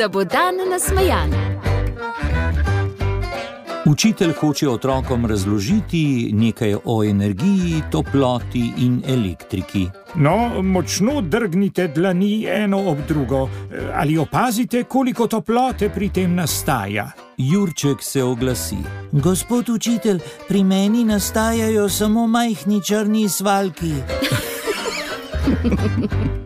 da bo dan nasmejan. Učitelj hoče otrokom razložiti nekaj o energiji, toploti in elektriki. No, močno drgnite dlani eno ob drugo, ali opazite, koliko toplote pri tem nastaja. Jurček se oglasi. Gospod učitelj, pri meni nastajajo samo majhni črni svalki.